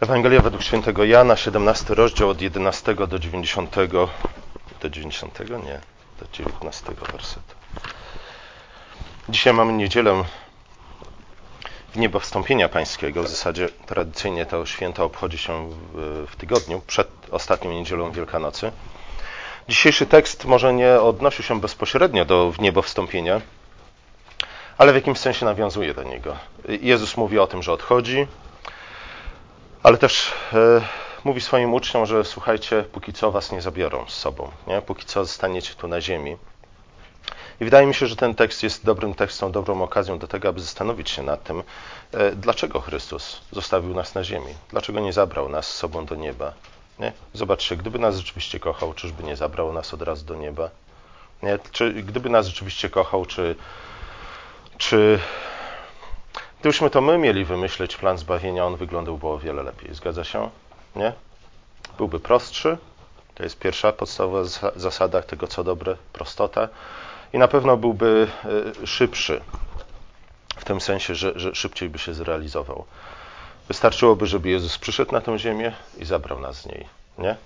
Ewangelia według świętego Jana, 17 rozdział od 11 do 90, do 90, nie, do 19 wersetu. Dzisiaj mamy niedzielę w niebo wstąpienia pańskiego. W zasadzie tradycyjnie to święto obchodzi się w, w tygodniu, przed ostatnią niedzielą Wielkanocy. Dzisiejszy tekst może nie odnosił się bezpośrednio do w niebo wstąpienia, ale w jakimś sensie nawiązuje do niego. Jezus mówi o tym, że odchodzi, ale też e, mówi swoim uczniom, że słuchajcie, póki co was nie zabiorą z sobą, nie? póki co zostaniecie tu na ziemi. I wydaje mi się, że ten tekst jest dobrym tekstem, dobrą okazją do tego, aby zastanowić się nad tym, e, dlaczego Chrystus zostawił nas na ziemi, dlaczego nie zabrał nas z sobą do nieba. Nie? Zobaczcie, gdyby nas rzeczywiście kochał, czyżby nie zabrał nas od razu do nieba? Nie? Czy, gdyby nas rzeczywiście kochał, czy, czy Gdybyśmy to my mieli wymyśleć plan zbawienia, on wyglądałby o wiele lepiej. Zgadza się? Nie? Byłby prostszy. To jest pierwsza podstawowa zasada tego, co dobre, prostota. I na pewno byłby e, szybszy. W tym sensie, że, że szybciej by się zrealizował. Wystarczyłoby, żeby Jezus przyszedł na tę ziemię i zabrał nas z niej. Nie?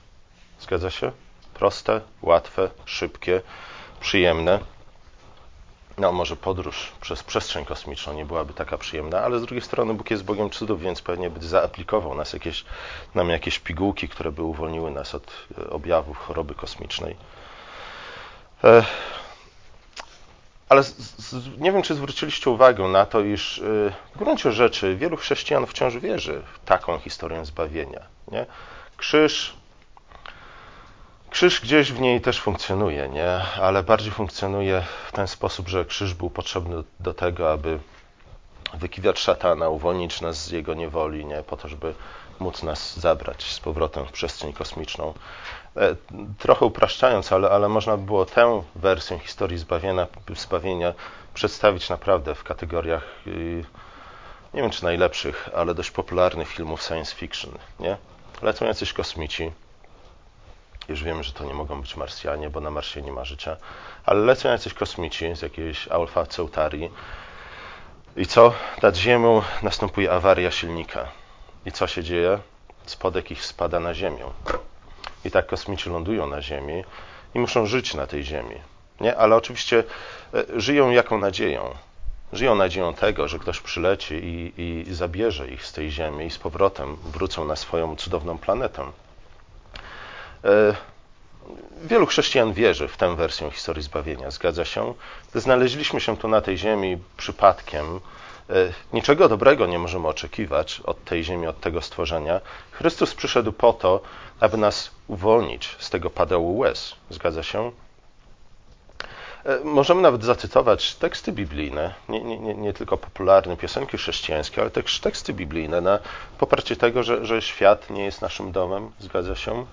Zgadza się? Proste, łatwe, szybkie, przyjemne no może podróż przez przestrzeń kosmiczną nie byłaby taka przyjemna, ale z drugiej strony Bóg jest Bogiem cudów, więc pewnie by zaaplikował nas jakieś, nam jakieś pigułki, które by uwolniły nas od e, objawów choroby kosmicznej. E, ale nie wiem, czy zwróciliście uwagę na to, iż e, w gruncie rzeczy wielu chrześcijan wciąż wierzy w taką historię zbawienia. Nie? Krzyż Krzyż gdzieś w niej też funkcjonuje, nie? ale bardziej funkcjonuje w ten sposób, że krzyż był potrzebny do tego, aby wykiwać szatana, uwolnić nas z jego niewoli, nie? po to, żeby móc nas zabrać z powrotem w przestrzeń kosmiczną. E, trochę upraszczając, ale, ale można by było tę wersję historii zbawienia, zbawienia przedstawić naprawdę w kategoriach, y, nie wiem czy najlepszych, ale dość popularnych filmów science fiction. Nie? Lecą jacyś kosmici, już wiemy, że to nie mogą być Marsjanie, bo na Marsie nie ma życia, ale lecą jacyś kosmici z jakiejś Alfa Ceutarii. I co? Nad Ziemią następuje awaria silnika. I co się dzieje? Spodek ich spada na Ziemię. I tak kosmici lądują na Ziemi i muszą żyć na tej Ziemi. Nie? Ale oczywiście e, żyją jaką nadzieją? Żyją nadzieją tego, że ktoś przyleci i, i zabierze ich z tej Ziemi i z powrotem wrócą na swoją cudowną planetę. E, wielu chrześcijan wierzy w tę wersję historii zbawienia, zgadza się. Znaleźliśmy się tu na tej ziemi przypadkiem. E, niczego dobrego nie możemy oczekiwać od tej ziemi, od tego stworzenia. Chrystus przyszedł po to, aby nas uwolnić z tego padału łez. Zgadza się? E, możemy nawet zacytować teksty biblijne, nie, nie, nie, tylko popularne piosenki chrześcijańskie, ale też teksty biblijne na poparcie tego, że, że świat nie jest naszym domem. Zgadza się?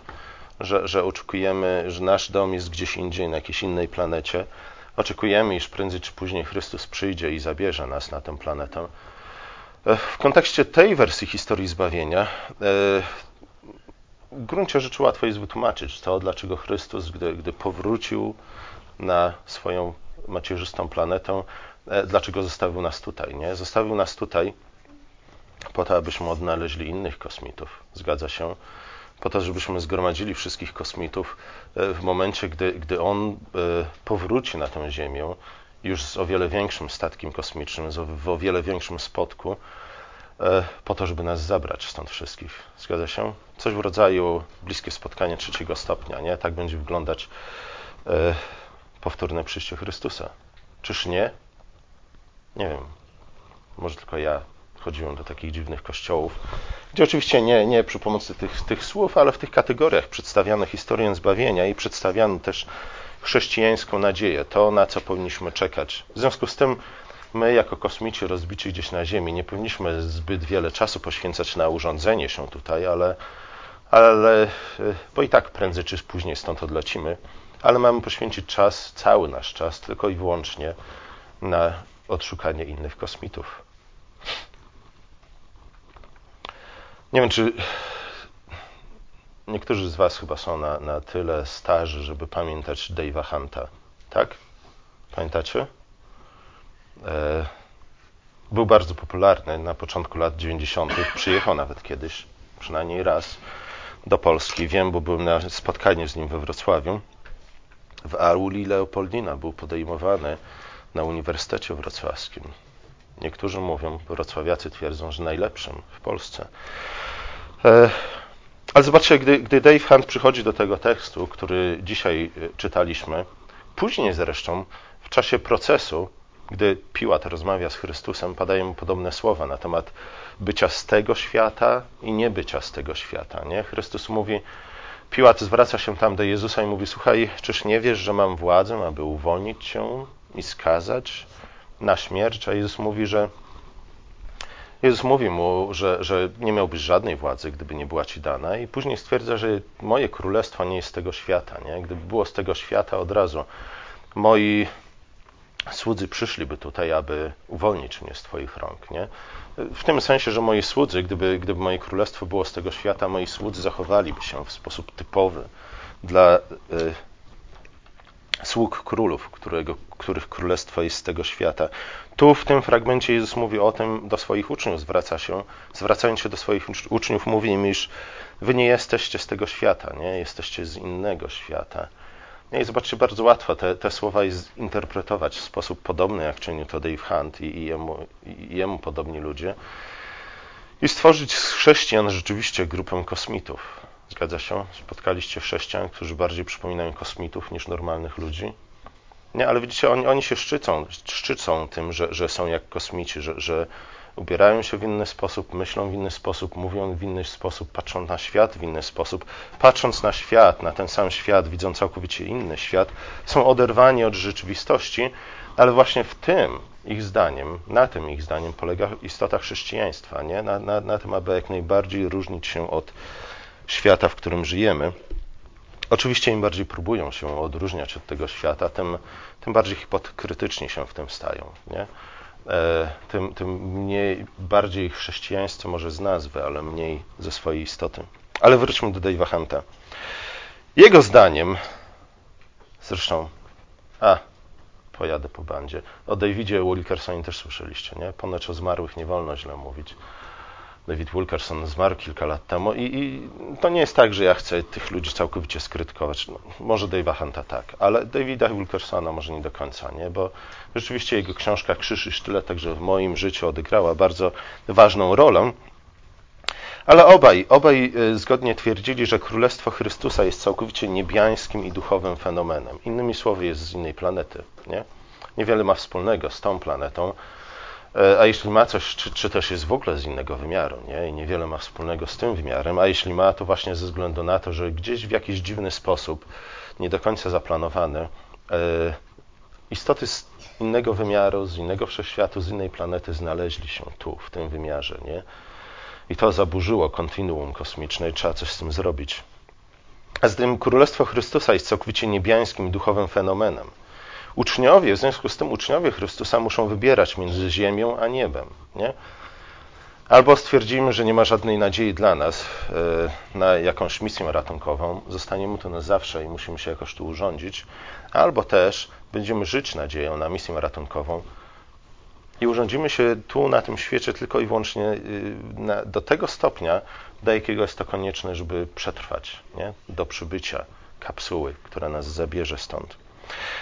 Że, że oczekujemy, że nasz dom jest gdzieś indziej, na jakiejś innej planecie. Oczekujemy, iż prędzej czy później Chrystus przyjdzie i zabierze nas na tę planetę. E, w kontekście tej wersji historii zbawienia, e, w gruncie rzeczy łatwo jest wytłumaczyć to, dlaczego Chrystus, gdy, gdy powrócił na swoją macierzystą planetę, e, dlaczego zostawił nas tutaj. Nie? Zostawił nas tutaj po to, abyśmy odnaleźli innych kosmitów. Zgadza się? Po to, żebyśmy zgromadzili wszystkich kosmitów e, w momencie, gdy, gdy on e, powróci na tę Ziemię już z o wiele większym statkiem kosmicznym, w o wiele większym spotku, e, po to, żeby nas zabrać stąd wszystkich. Zgadza się? Coś w rodzaju bliskie spotkanie trzeciego stopnia, nie? Tak będzie wyglądać powtórne przyjście Chrystusa. Czyż nie? Nie wiem. Może tylko ja chodziłem do takich dziwnych kościołów, gdzie oczywiście nie, nie przy pomocy tych, tych słów, ale w tych kategoriach przedstawiano historię zbawienia i przedstawiano też chrześcijańską nadzieję, to na co powinniśmy czekać. W związku z tym my, jako kosmici rozbici gdzieś na Ziemi, nie powinniśmy zbyt wiele czasu poświęcać na urządzenie się tutaj, ale, ale bo i tak prędzej czy później stąd odlecimy, ale mamy poświęcić czas, cały nasz czas, tylko i wyłącznie na odszukanie innych kosmitów. Nie wiem, czy niektórzy z Was chyba są na, na tyle starzy, żeby pamiętać Dave'a Hunta. Tak? Pamiętacie? E, był bardzo popularny na początku lat 90. Przyjechał nawet kiedyś przynajmniej raz do Polski. Wiem, bo byłem na spotkaniu z nim we Wrocławiu. W auli Leopoldina był podejmowany na Uniwersytecie Wrocławskim. Niektórzy mówią, wrocławiacy twierdzą, że najlepszym w Polsce. E, ale zobaczcie, gdy, gdy Dave Hunt przychodzi do tego tekstu, który dzisiaj e, czytaliśmy, później zresztą, w czasie procesu, gdy Piłat rozmawia z Chrystusem, padają mu podobne słowa na temat bycia z tego świata i nie bycia z tego świata. Nie? Chrystus mówi, Piłat zwraca się tam do Jezusa i mówi: Słuchaj, czyż nie wiesz, że mam władzę, aby uwolnić cię i skazać na śmierć? A Jezus mówi, że Jezus mówi mu, że, że nie miałbyś żadnej władzy, gdyby nie była ci dana, i później stwierdza, że moje królestwo nie jest z tego świata. Nie? Gdyby było z tego świata, od razu moi słudzy przyszliby tutaj, aby uwolnić mnie z Twoich rąk. Nie? W tym sensie, że moi słudzy, gdyby, gdyby moje królestwo było z tego świata, moi słudzy zachowaliby się w sposób typowy dla y, sług królów, którego, których królestwo jest z tego świata. Tu w tym fragmencie Jezus mówi o tym do swoich uczniów, zwraca się, zwracając się do swoich uczniów, mówi im, iż wy nie jesteście z tego świata, nie? jesteście z innego świata. I zobaczcie, bardzo łatwo te, te słowa interpretować w sposób podobny, jak czynił to Dave Hunt i, i, jemu, i jemu podobni ludzie. I stworzyć z chrześcijan rzeczywiście grupę kosmitów. Zgadza się? Spotkaliście chrześcijan, którzy bardziej przypominają kosmitów niż normalnych ludzi? Nie, ale widzicie, oni, oni się szczycą, szczycą tym, że, że są jak kosmici, że, że ubierają się w inny sposób, myślą w inny sposób, mówią w inny sposób, patrzą na świat w inny sposób. Patrząc na świat, na ten sam świat, widzą całkowicie inny świat, są oderwani od rzeczywistości, ale właśnie w tym ich zdaniem, na tym ich zdaniem polega istota chrześcijaństwa, nie? Na, na, na tym, aby jak najbardziej różnić się od świata, w którym żyjemy. Oczywiście im bardziej próbują się odróżniać od tego świata, tym, tym bardziej hipokrytycznie się w tym stają. Nie? E, tym, tym mniej, bardziej chrześcijaństwo może z nazwy, ale mniej ze swojej istoty. Ale wróćmy do Dave'a Hunta. Jego zdaniem, zresztą, a, pojadę po bandzie, o Davidzie Wilkersonie też słyszeliście, nie? Ponoć o zmarłych nie wolno źle mówić. David Wilkerson zmarł kilka lat temu i, i, to nie jest tak, że ja chcę tych ludzi całkowicie skrytykować. No, może Dave'a Hunta tak, ale Davida Wilkersona może nie do końca, nie? bo rzeczywiście jego książka Krzyż i Sztylet także w moim życiu odegrała bardzo ważną rolę. Ale obaj, obaj e, zgodnie twierdzili, że Królestwo Chrystusa jest całkowicie niebiańskim i duchowym fenomenem. Innymi słowy, jest z innej planety. Nie? Niewiele ma wspólnego z tą planetą, a jeśli ma coś, czy, czy, też jest w ogóle z innego wymiaru, nie? i niewiele ma wspólnego z tym wymiarem, a jeśli ma, to właśnie ze względu na to, że gdzieś w jakiś dziwny sposób, nie do końca zaplanowany, e, istoty z innego wymiaru, z innego wszechświatu, z innej planety znaleźli się tu, w tym wymiarze. Nie? I to zaburzyło kontinuum kosmiczne i trzeba coś z tym zrobić. A z tym Królestwo Chrystusa jest całkowicie niebiańskim duchowym fenomenem. Uczniowie, w związku z tym uczniowie Chrystusa muszą wybierać między ziemią a niebem. Nie? Albo stwierdzimy, że nie ma żadnej nadziei dla nas e, na jakąś misję ratunkową, zostaniemy tu na zawsze i musimy się jakoś tu urządzić, albo też będziemy żyć nadzieją na misję ratunkową i urządzimy się tu na tym świecie tylko i wyłącznie na, do tego stopnia, do jakiego jest to konieczne, żeby przetrwać nie? do przybycia kapsuły, która nas zabierze stąd.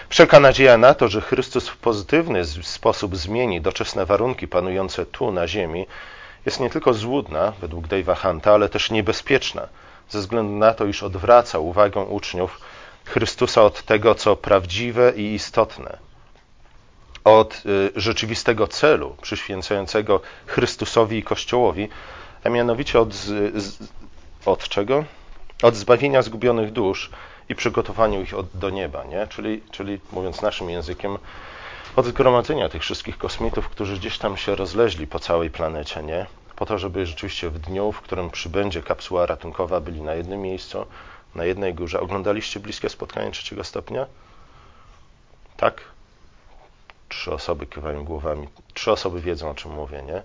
Wszelka nadzieja na to, że Chrystus w pozytywny sposób zmieni doczesne warunki panujące tu na ziemi, jest nie tylko złudna, według Dave'a Hunta, ale też niebezpieczna, ze względu na to, iż odwraca uwagę uczniów Chrystusa od tego, co prawdziwe i istotne, od y, rzeczywistego celu przyświęcającego Chrystusowi i Kościołowi, a mianowicie od, od czego? Od zbawienia zgubionych dusz i przygotowaniu ich od, do nieba, nie? Czyli, czyli mówiąc naszym językiem, od zgromadzenia tych wszystkich kosmitów, którzy gdzieś tam się rozleźli po całej planecie, nie? Po to, żeby rzeczywiście w dniu, w którym przybędzie kapsuła ratunkowa, byli na jednym miejscu, na jednej górze. Oglądaliście bliskie spotkanie trzeciego stopnia? Tak? Trzy osoby kiwają głowami. Trzy osoby wiedzą, o czym mówię, nie?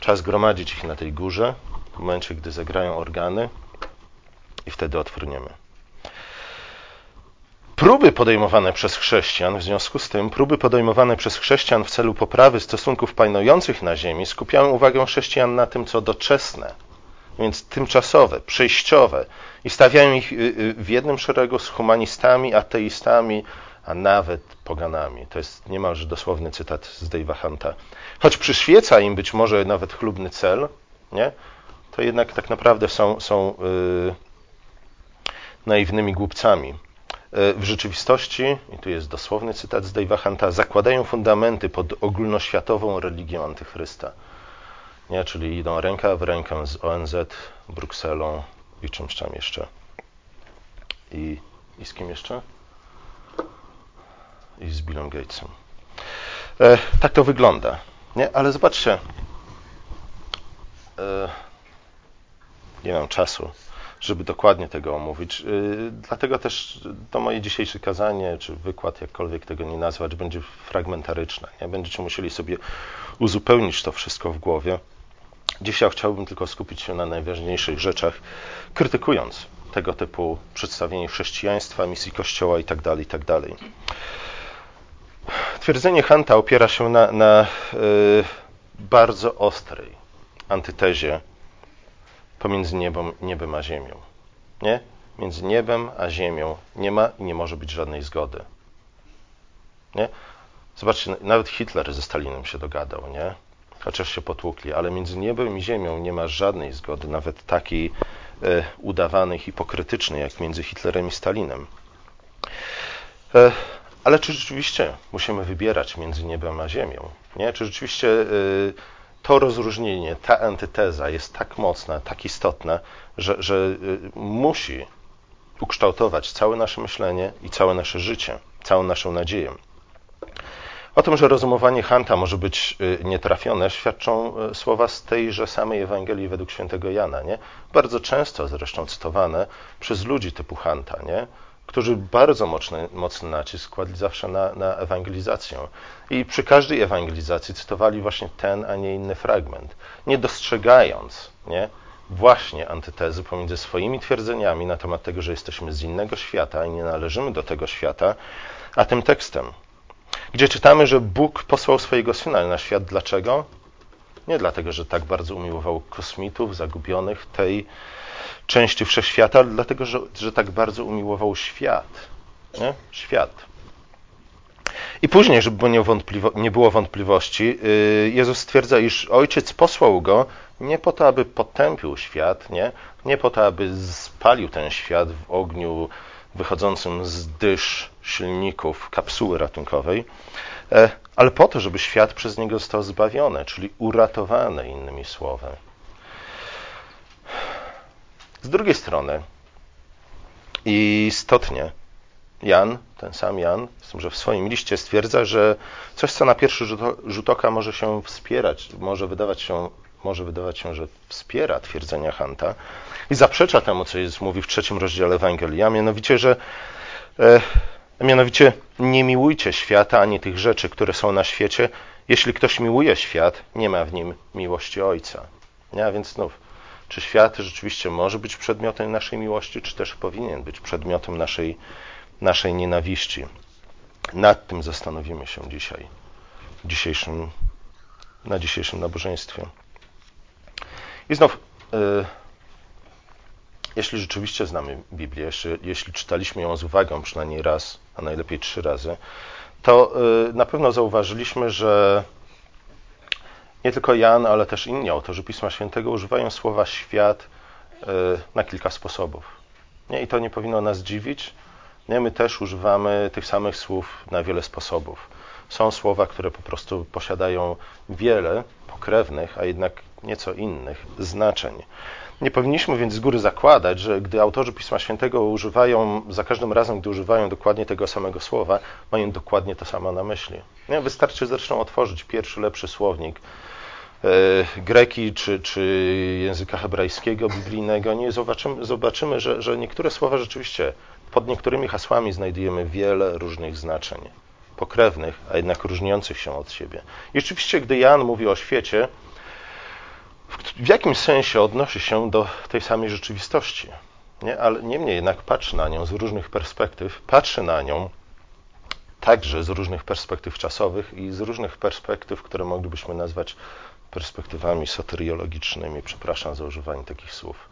Trzeba zgromadzić ich na tej górze, w momencie, gdy zagrają organy i wtedy otwórniemy. Próby podejmowane przez chrześcijan, w związku z tym, próby podejmowane przez chrześcijan w celu poprawy stosunków panujących na ziemi skupiają uwagę chrześcijan na tym, co doczesne, więc tymczasowe, przejściowe i stawiają ich y, y, w jednym szeregu z humanistami, ateistami, a nawet poganami. To jest niemalże dosłowny cytat z Dave'a Hunta. Choć przyświeca im być może nawet chlubny cel, nie? to jednak tak naprawdę są, są yy, naiwnymi głupcami. Yy, w rzeczywistości, i tu jest dosłowny cytat z Dave'a zakładają fundamenty pod ogólnoświatową religią antychrysta. Nie? Czyli idą ręka w rękę z ONZ, Brukselą i czymś tam jeszcze. I, i z kim jeszcze? I z Billem Gatesem. E, tak to wygląda. Nie? Ale zobaczcie. E, nie mam czasu, żeby dokładnie tego omówić. E, dlatego też to moje dzisiejsze kazanie, czy wykład, jakkolwiek tego nie nazwać, będzie fragmentaryczne. Nie? Będziecie musieli sobie uzupełnić to wszystko w głowie. Dzisiaj chciałbym tylko skupić się na najważniejszych rzeczach, krytykując tego typu przedstawienie chrześcijaństwa, misji Kościoła itd. Tak itd. Tak Twierdzenie Hanta opiera się na, na y, bardzo ostrej antytezie pomiędzy niebem, niebem a ziemią. Nie? Między niebem a ziemią nie ma i nie może być żadnej zgody. Nie? Zobaczcie, nawet Hitler ze Stalinem się dogadał, nie? chociaż się potłukli, ale między niebem i ziemią nie ma żadnej zgody, nawet takiej e, udawanej, hipokrytycznej, jak między Hitlerem i Stalinem. E, ale czy rzeczywiście musimy wybierać między niebem a ziemią? Nie? Czy rzeczywiście e, to rozróżnienie, ta antyteza jest tak mocna, tak istotna, że, że e, musi ukształtować całe nasze myślenie i całe nasze życie, całą naszą nadzieję? O tym, że rozumowanie Hanta może być y, nietrafione, świadczą y, słowa z tejże samej Ewangelii według świętego Jana, nie? Bardzo często zresztą cytowane przez ludzi typu Hanta, nie? Którzy bardzo mocny, mocny nacisk kładli zawsze na, na ewangelizację. I przy każdej ewangelizacji cytowali właśnie ten, a nie inny fragment, nie dostrzegając nie? właśnie antytezy pomiędzy swoimi twierdzeniami na temat tego, że jesteśmy z innego świata i nie należymy do tego świata, a tym tekstem gdzie czytamy, że Bóg posłał swojego syna na świat. Dlaczego? Nie dlatego, że tak bardzo umiłował kosmitów zagubionych tej części wszechświata, dlatego, że, że tak bardzo umiłował świat. Nie? Świat. I później, żeby nie, nie było wątpliwości, y, Jezus stwierdza, iż Ojciec posłał Go nie po to, aby potępił świat, nie, nie po to, aby spalił ten świat w ogniu wychodzącym z dysz silników kapsuły ratunkowej, e, ale po to, żeby świat przez niego został zbawiony, czyli uratowany, innymi słowy. Z drugiej strony, istotnie, Jan, ten sam Jan, że w swoim liście stwierdza, że coś, co na pierwszy rzut oka może się wspierać, może wydawać się, może wydawać się, że wspiera twierdzenia Hanta i zaprzecza temu, co Jezus mówi w trzecim rozdziale Ewangelii, a mianowicie, że e, Mianowicie nie miłujcie świata ani tych rzeczy, które są na świecie. Jeśli ktoś miłuje świat, nie ma w nim miłości Ojca. Nie? A więc znów, czy świat rzeczywiście może być przedmiotem naszej miłości, czy też powinien być przedmiotem naszej, naszej nienawiści? Nad tym zastanowimy się dzisiaj, dzisiejszym, na dzisiejszym nabożeństwie. I znów, yy, jeśli rzeczywiście znamy Biblię, jeśli, jeśli czytaliśmy ją z uwagą przynajmniej raz, a najlepiej trzy razy, to y, na pewno zauważyliśmy, że nie tylko Jan, ale też inni autorzy Pisma Świętego używają słowa świat y, na kilka sposobów. Nie? I to nie powinno nas dziwić. Nie? My też używamy tych samych słów na wiele sposobów. Są słowa, które po prostu posiadają wiele pokrewnych, a jednak nieco innych znaczeń. Nie powinniśmy więc z góry zakładać, że gdy autorzy Pisma Świętego używają, za każdym razem, gdy używają dokładnie tego samego słowa, mają dokładnie to samo na myśli. Nie? Wystarczy zresztą otworzyć pierwszy, lepszy słownik e, greki czy, czy języka hebrajskiego, biblijnego. Nie zobaczymy, zobaczymy że, że niektóre słowa rzeczywiście, pod niektórymi hasłami znajdujemy wiele różnych znaczeń, pokrewnych, a jednak różniących się od siebie. I rzeczywiście, gdy Jan mówi o świecie, w jakimś sensie odnosi się do tej samej rzeczywistości. Nie? Ale niemniej jednak patrzy na nią z różnych perspektyw, patrzy na nią także z różnych perspektyw czasowych i z różnych perspektyw, które moglibyśmy nazwać perspektywami soteriologicznymi. Przepraszam za używanie takich słów.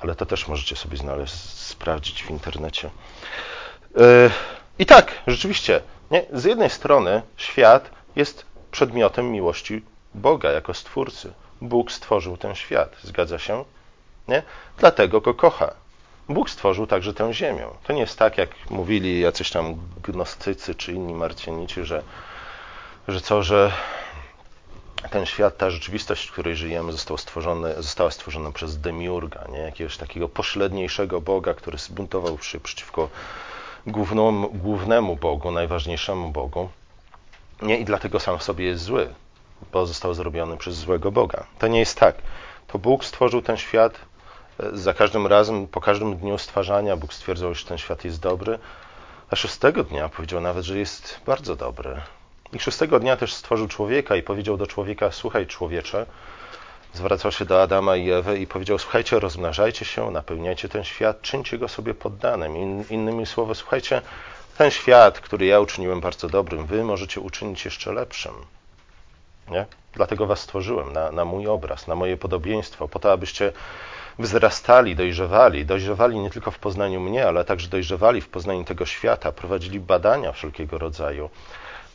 Ale to też możecie sobie znaleźć, sprawdzić w internecie. Yy, I tak, rzeczywiście, nie? z jednej strony świat jest przedmiotem miłości Boga jako Stwórcy. Bóg stworzył ten świat, zgadza się? Nie? Dlatego go kocha. Bóg stworzył także tę ziemię. To nie jest tak, jak mówili jacyś tam gnostycy czy inni marcianici, że, że co, że ten świat, ta rzeczywistość, w której żyjemy, został stworzony, została stworzona przez demiurga, nie? jakiegoś takiego pośredniejszego Boga, który zbuntował się przeciwko głównemu, głównemu Bogu, najważniejszemu Bogu. Nie? I dlatego sam w sobie jest zły, bo został zrobiony przez złego Boga. To nie jest tak. To Bóg stworzył ten świat e, za każdym razem, po każdym dniu stwarzania Bóg stwierdzał, że ten świat jest dobry, a szóstego dnia powiedział nawet, że jest bardzo dobry. I szóstego dnia też stworzył człowieka i powiedział do człowieka: Słuchaj, człowiecze, zwracał się do Adama i Ewy i powiedział: Słuchajcie, rozmnażajcie się, napełniajcie ten świat, czyńcie go sobie poddanym. In, innymi słowy, słuchajcie, ten świat, który ja uczyniłem bardzo dobrym, wy możecie uczynić jeszcze lepszym. Nie? Dlatego was stworzyłem na, na mój obraz, na moje podobieństwo, po to, abyście wzrastali, dojrzewali, dojrzewali nie tylko w poznaniu mnie, ale także dojrzewali w poznaniu tego świata, prowadzili badania wszelkiego rodzaju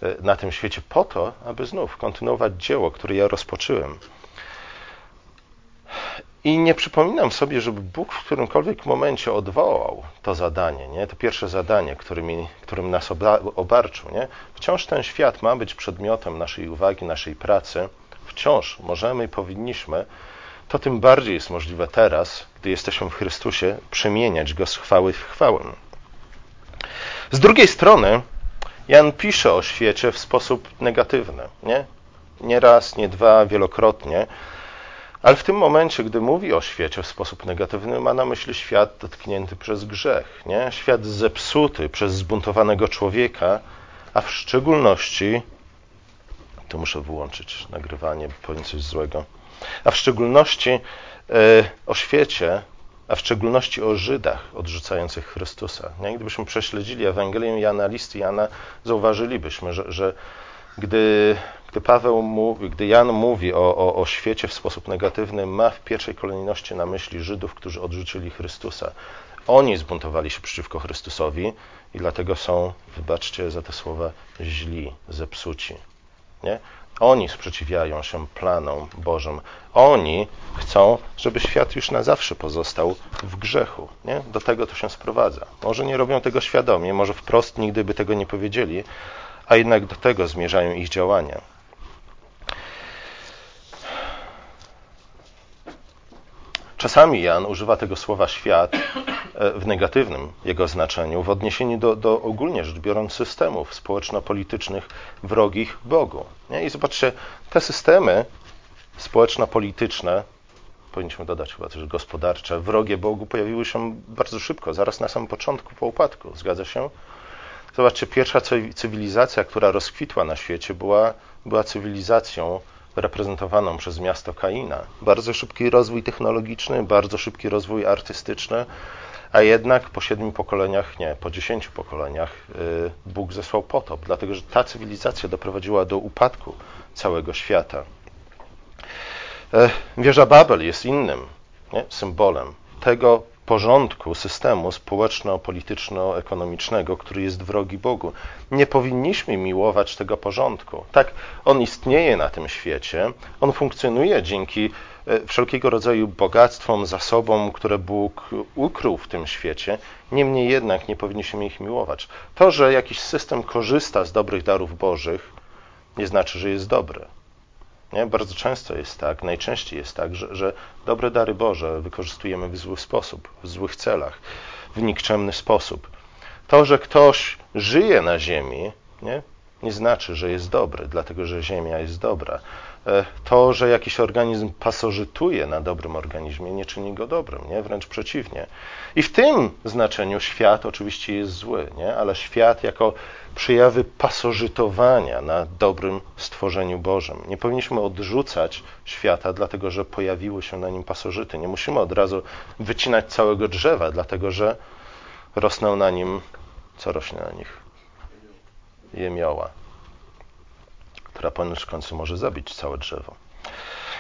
e, na tym świecie po to, aby znów kontynuować dzieło, które ja rozpocząłem. I nie przypominam sobie, żeby Bóg w którymkolwiek momencie odwołał to zadanie, nie? to pierwsze zadanie, którym, nas obarczył. Nie? Wciąż ten świat ma być przedmiotem naszej uwagi, naszej pracy. Wciąż możemy i powinniśmy, to tym bardziej jest możliwe teraz, gdy jesteśmy w Chrystusie, przemieniać go z chwały w chwałę. Z drugiej strony, Jan pisze o świecie w sposób negatywny. Nie, nie raz, nie dwa, wielokrotnie ale w tym momencie, gdy mówi o świecie w sposób negatywny, ma na myśli świat dotknięty przez grzech, nie? świat zepsuty przez zbuntowanego człowieka, a w szczególności, tu muszę wyłączyć nagrywanie, bo powiem coś złego, a w szczególności e, o świecie, a w szczególności o Żydach odrzucających Chrystusa. Nie? Gdybyśmy prześledzili Ewangelię Jana, listy Jana, zauważylibyśmy, że, że gdy gdy Paweł mówi, gdy Jan mówi o, o, o świecie w sposób negatywny, ma w pierwszej kolejności na myśli Żydów, którzy odrzucili Chrystusa. Oni zbuntowali się przeciwko Chrystusowi i dlatego są, wybaczcie za te słowa, źli, zepsuci. Nie? Oni sprzeciwiają się planom Bożym. Oni chcą, żeby świat już na zawsze pozostał w grzechu. Nie? Do tego to się sprowadza. Może nie robią tego świadomie, może wprost nigdy by tego nie powiedzieli, a jednak do tego zmierzają ich działania. Czasami Jan używa tego słowa świat e, w negatywnym jego znaczeniu, w odniesieniu do, do ogólnie rzecz biorąc systemów społeczno-politycznych wrogich Bogu. I zobaczcie, te systemy społeczno-polityczne, powinniśmy dodać chyba też gospodarcze, wrogie Bogu pojawiły się bardzo szybko, zaraz na samym początku po upadku. Zgadza się? Zobaczcie, pierwsza cywilizacja, która rozkwitła na świecie, była, była cywilizacją reprezentowaną przez miasto Kaina. Bardzo szybki rozwój technologiczny, bardzo szybki rozwój artystyczny, a jednak po siedmiu pokoleniach, nie, po dziesięciu pokoleniach y, Bóg zesłał potop, dlatego że ta cywilizacja doprowadziła do upadku całego świata. E, wieża Babel jest innym nie, symbolem tego porządku systemu społeczno-polityczno-ekonomicznego, który jest wrogi Bogu. Nie powinniśmy miłować tego porządku. Tak, on istnieje na tym świecie, on funkcjonuje dzięki e, wszelkiego rodzaju bogactwom, zasobom, które Bóg ukrył w tym świecie, niemniej jednak nie powinniśmy ich miłować. To, że jakiś system korzysta z dobrych darów Bożych, nie znaczy, że jest dobry. Nie? Bardzo często jest tak, najczęściej jest tak, że, że dobre dary Boże wykorzystujemy w zły sposób, w złych celach, w nikczemny sposób. To, że ktoś żyje na ziemi, nie, nie znaczy, że jest dobry, dlatego że ziemia jest dobra. E, to, że jakiś organizm pasożytuje na dobrym organizmie, nie czyni go dobrym, nie? wręcz przeciwnie. I w tym znaczeniu świat oczywiście jest zły, nie? ale świat jako przejawy pasożytowania na dobrym stworzeniu Bożym. Nie powinniśmy odrzucać świata, dlatego że pojawiły się na nim pasożyty. Nie musimy od razu wycinać całego drzewa, dlatego że rosną na nim, co rośnie na nich? Jemioła która ponieważ w końcu może zabić całe drzewo.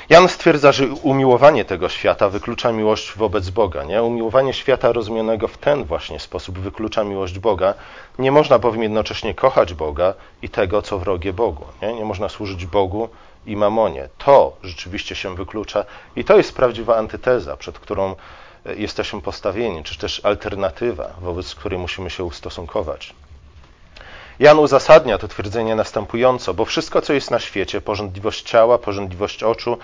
Jan stwierdza, że umiłowanie tego świata wyklucza miłość wobec Boga. Nie? Umiłowanie świata rozumianego w ten właśnie sposób wyklucza miłość Boga. Nie można bowiem jednocześnie kochać Boga i tego, co wrogie Bogu. Nie, nie można służyć Bogu i mamonie. To rzeczywiście się wyklucza i to jest prawdziwa antyteza, przed którą e, jesteśmy postawieni, czy też alternatywa, wobec której musimy się ustosunkować. Jan uzasadnia to twierdzenie następująco, bo wszystko, co jest na świecie, porządliwość ciała, porządliwość oczu,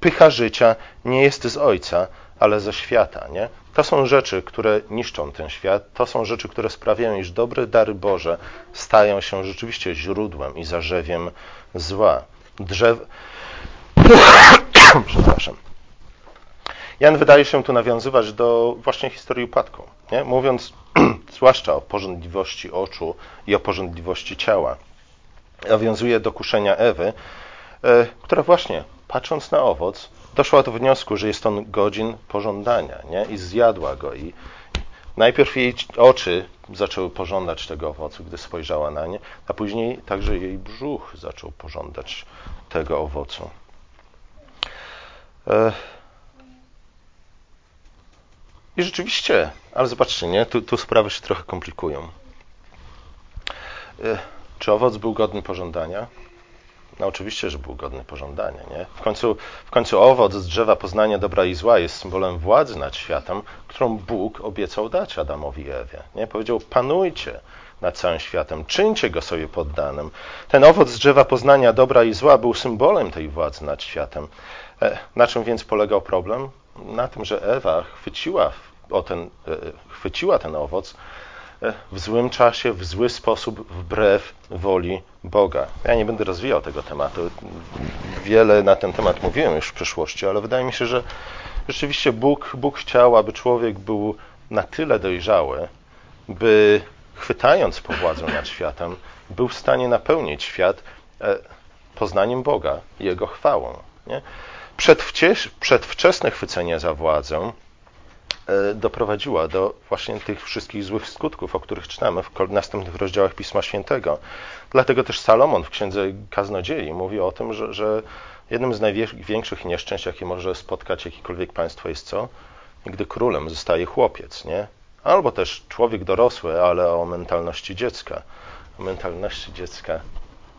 pycha życia, nie jest z Ojca, ale ze świata. Nie? To są rzeczy, które niszczą ten świat, to są rzeczy, które sprawiają, iż dobre dary Boże stają się rzeczywiście źródłem i zarzewiem zła. Drzew... Przepraszam. Jan wydaje się tu nawiązywać do właśnie historii upadku, nie? mówiąc zwłaszcza o porządliwości oczu i o porządliwości ciała. Nawiązuje do kuszenia Ewy, e, która właśnie, patrząc na owoc, doszła do wniosku, że jest on godzin pożądania nie? i zjadła go. I najpierw jej oczy zaczęły pożądać tego owocu, gdy spojrzała na nie, a później także jej brzuch zaczął pożądać tego owocu. E, i rzeczywiście, ale zobaczcie, nie? Tu, tu sprawy się trochę komplikują. E, czy owoc był godny pożądania? No oczywiście, że był godny pożądania. Nie? W, końcu, w końcu owoc z drzewa poznania dobra i zła jest symbolem władzy nad światem, którą Bóg obiecał dać Adamowi i Ewie. Nie? Powiedział, panujcie nad całym światem, czyńcie go sobie poddanym. Ten owoc z drzewa poznania dobra i zła był symbolem tej władzy nad światem. E, na czym więc polegał problem? Na tym, że Ewa chwyciła o ten, e, chwyciła ten owoc e, w złym czasie, w zły sposób, wbrew woli Boga. Ja nie będę rozwijał tego tematu. Wiele na ten temat mówiłem już w przeszłości, ale wydaje mi się, że rzeczywiście Bóg, Bóg chciał, aby człowiek był na tyle dojrzały, by chwytając po władzę nad światem, był w stanie napełnić świat e, poznaniem Boga Jego chwałą. Nie? Przedwczesne chwycenie za władzę E, doprowadziła do właśnie tych wszystkich złych skutków, o których czytamy w następnych rozdziałach Pisma Świętego. Dlatego też Salomon w Księdze Kaznodziei mówi o tym, że, że jednym z największych nieszczęść, jakie może spotkać jakiekolwiek państwo jest co? Gdy królem zostaje chłopiec, nie? Albo też człowiek dorosły, ale o mentalności dziecka. O mentalności dziecka.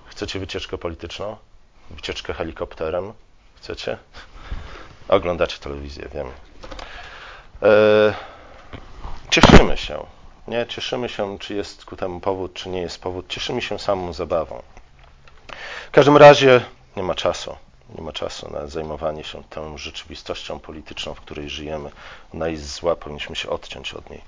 Chcecie wycieczkę polityczną? Wycieczkę helikopterem? Chcecie? Oglądacie telewizję, wiem. E, cieszymy się. Nie? Cieszymy się, czy jest ku temu powód, czy nie jest powód. Cieszymy się samą zabawą. W każdym razie nie ma czasu. Nie ma czasu na zajmowanie się tą rzeczywistością polityczną, w której żyjemy. Ona jest zła, powinniśmy się odciąć od niej.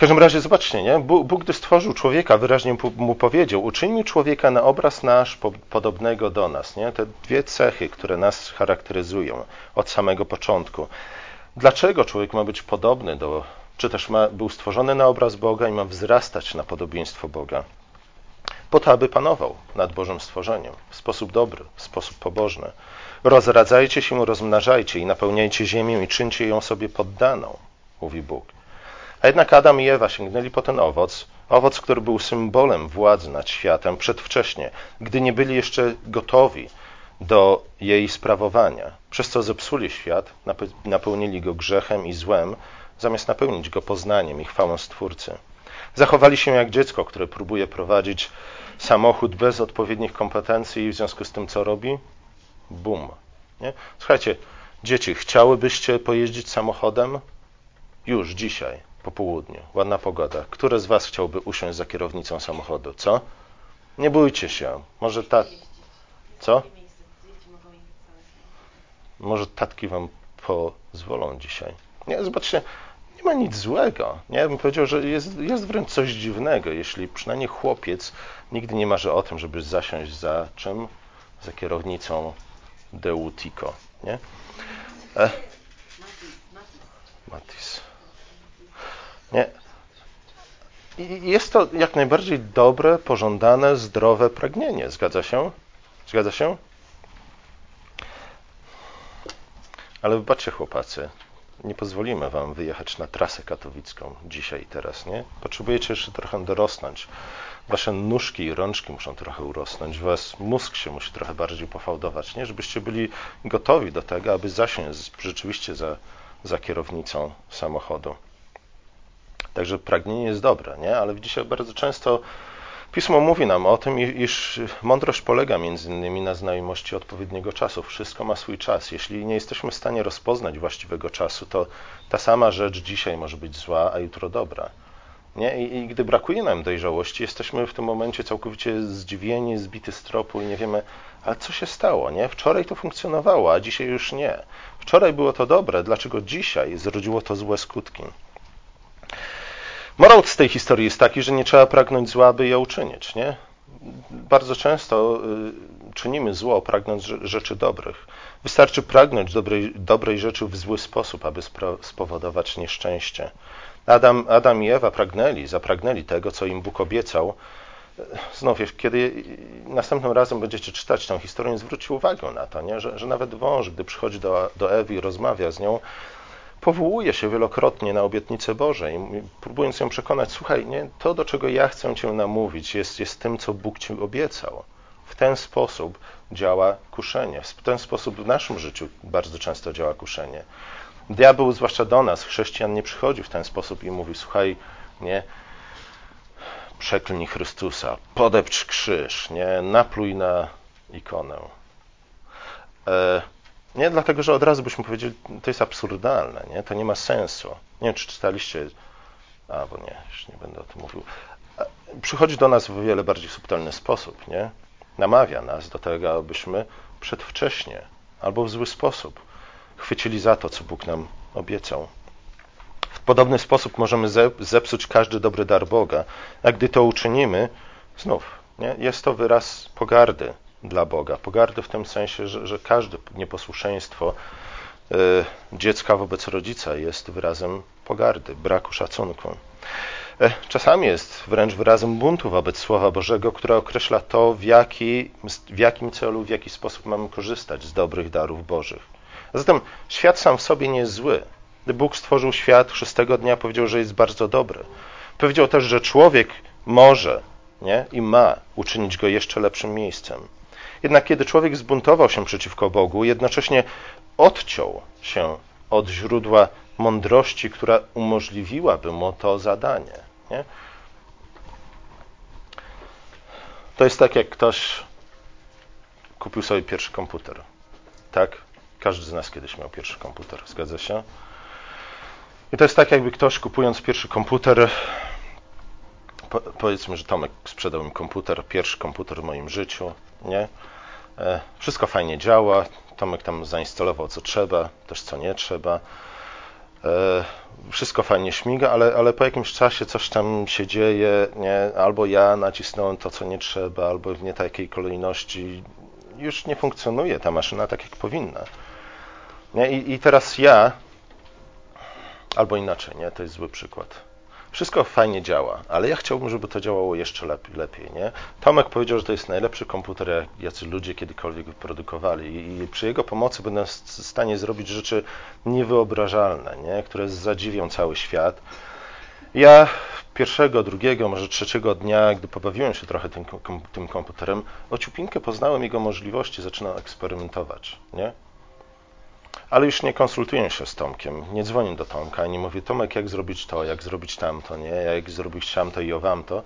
W każdym razie zobaczcie, nie? Bóg, Bóg gdy stworzył człowieka, wyraźnie mu powiedział, uczyńmy człowieka na obraz nasz po, podobnego do nas. Nie? Te dwie cechy, które nas charakteryzują od samego początku. Dlaczego człowiek ma być podobny do, czy też ma, był stworzony na obraz Boga i ma wzrastać na podobieństwo Boga? Po to, aby panował nad Bożym stworzeniem w sposób dobry, w sposób pobożny. Rozradzajcie się, rozmnażajcie i napełniajcie ziemię i czyńcie ją sobie poddaną, mówi Bóg. A jednak Adam i Ewa sięgnęli po ten owoc, owoc, który był symbolem władzy nad światem przedwcześnie, gdy nie byli jeszcze gotowi do jej sprawowania, przez co zepsuli świat, napełnili go grzechem i złem, zamiast napełnić go poznaniem i chwałą Stwórcy. Zachowali się jak dziecko, które próbuje prowadzić samochód bez odpowiednich kompetencji i w związku z tym co robi? Bum. Słuchajcie, dzieci, chciałybyście pojeździć samochodem? Już dzisiaj, po południu, ładna pogoda. Które z Was chciałby usiąść za kierownicą samochodu? Co? Nie bójcie się. Może ta. Co? Może tatki wam pozwolą dzisiaj. Nie, zobaczcie, nie ma nic złego. Nie, ja bym powiedział, że jest, jest wręcz coś dziwnego, jeśli przynajmniej chłopiec nigdy nie marzy o tym, żeby zasiąść za czym? Za kierownicą Deutico, nie? E? Matis. Nie. I jest to jak najbardziej dobre, pożądane, zdrowe pragnienie. Zgadza się? Zgadza się? Ale wybaczcie, chłopacy, nie pozwolimy wam wyjechać na trasę katowicką dzisiaj teraz, nie? Potrzebujecie jeszcze trochę dorosnąć. Wasze nóżki i rączki muszą trochę urosnąć, was mózg się musi trochę bardziej pofałdować, nie? Żebyście byli gotowi do tego, aby zasiąść rzeczywiście za, za kierownicą samochodu. Także pragnienie jest dobre, nie? Ale widzicie, bardzo często Pismo mówi nam o tym, iż mądrość polega między innymi na znajomości odpowiedniego czasu. Wszystko ma swój czas. Jeśli nie jesteśmy w stanie rozpoznać właściwego czasu, to ta sama rzecz dzisiaj może być zła, a jutro dobra. Nie? I, I, gdy brakuje nam dojrzałości, jesteśmy w tym momencie całkowicie zdziwieni, zbity z tropu i nie wiemy, ale co się stało? Nie? Wczoraj to funkcjonowało, a dzisiaj już nie. Wczoraj było to dobre, dlaczego dzisiaj zrodziło to złe skutki? Morał z tej historii jest taki, że nie trzeba pragnąć zła, aby je uczynić. Nie? Bardzo często y, czynimy zło, pragnąc rzeczy dobrych. Wystarczy pragnąć dobrej, dobrej rzeczy w zły sposób, aby spowodować nieszczęście. Adam, Adam i Ewa pragnęli, zapragnęli tego, co im Bóg obiecał. Znów, kiedy następnym razem będziecie czytać tę historię, zwróćcie uwagę na to, nie? Że, że nawet wąż, gdy przychodzi do, do Ewy i rozmawia z nią, powołuje się wielokrotnie na obietnicę Bożej, próbując ją przekonać, słuchaj, nie, to do czego ja chcę Cię namówić jest, jest tym, co Bóg Ci obiecał. W ten sposób działa kuszenie. W ten sposób w naszym życiu bardzo często działa kuszenie. Diabeł, zwłaszcza do nas, chrześcijan, nie przychodzi w ten sposób i mówi, słuchaj, nie, przeklnij Chrystusa, podepcz krzyż, nie, napluj na ikonę. E, nie, dlatego, że od razu byśmy powiedzieli, to jest absurdalne, nie? to nie ma sensu. Nie wiem, czy czytaliście, a bo nie, już nie będę o tym mówił. Przychodzi do nas w wiele bardziej subtelny sposób, nie? Namawia nas do tego, abyśmy przedwcześnie albo w zły sposób chwycili za to, co Bóg nam obiecał. W podobny sposób możemy zepsuć każdy dobry dar Boga, a gdy to uczynimy, znów, nie? jest to wyraz pogardy dla Boga. Pogardy w tym sensie, że, że każde nieposłuszeństwo y, dziecka wobec rodzica jest wyrazem pogardy, braku szacunku. E, czasami jest wręcz wyrazem buntu wobec Słowa Bożego, które określa to, w, jaki, w jakim celu, w jaki sposób mamy korzystać z dobrych darów Bożych. A zatem świat sam w sobie nie jest zły. Gdy Bóg stworzył świat, szóstego dnia powiedział, że jest bardzo dobry. Powiedział też, że człowiek może nie? i ma uczynić go jeszcze lepszym miejscem. Jednak kiedy człowiek zbuntował się przeciwko Bogu, jednocześnie odciął się od źródła mądrości, która umożliwiłaby mu to zadanie. Nie? To jest tak, jak ktoś kupił sobie pierwszy komputer. Tak? Każdy z nas kiedyś miał pierwszy komputer, zgadza się? I to jest tak, jakby ktoś kupując pierwszy komputer, po, powiedzmy, że Tomek sprzedał mi komputer, pierwszy komputer w moim życiu, nie? E, wszystko fajnie działa. Tomek tam zainstalował co trzeba, też co nie trzeba. E, wszystko fajnie śmiga, ale, ale po jakimś czasie coś tam się dzieje, nie? albo ja nacisnąłem to, co nie trzeba, albo w nie takiej kolejności. Już nie funkcjonuje ta maszyna tak, jak powinna. Nie? I, I teraz ja, albo inaczej, nie? to jest zły przykład wszystko fajnie działa, ale ja chciałbym, żeby to działało jeszcze lepiej, lepiej nie? Tomek powiedział, że to jest najlepszy komputer, jacy ludzie kiedykolwiek wyprodukowali i przy jego pomocy będę w stanie zrobić rzeczy niewyobrażalne, nie? które zadziwią cały świat. Ja pierwszego, drugiego, może trzeciego dnia, gdy pobawiłem się trochę tym, tym komputerem, ociupinkę poznałem jego możliwości, zaczynam eksperymentować, nie? Ale już nie konsultuję się z Tomkiem, nie dzwonię do Tomka, nie mówię, Tomek, jak zrobić to, jak zrobić tamto, nie, jak zrobić tamto i owamto.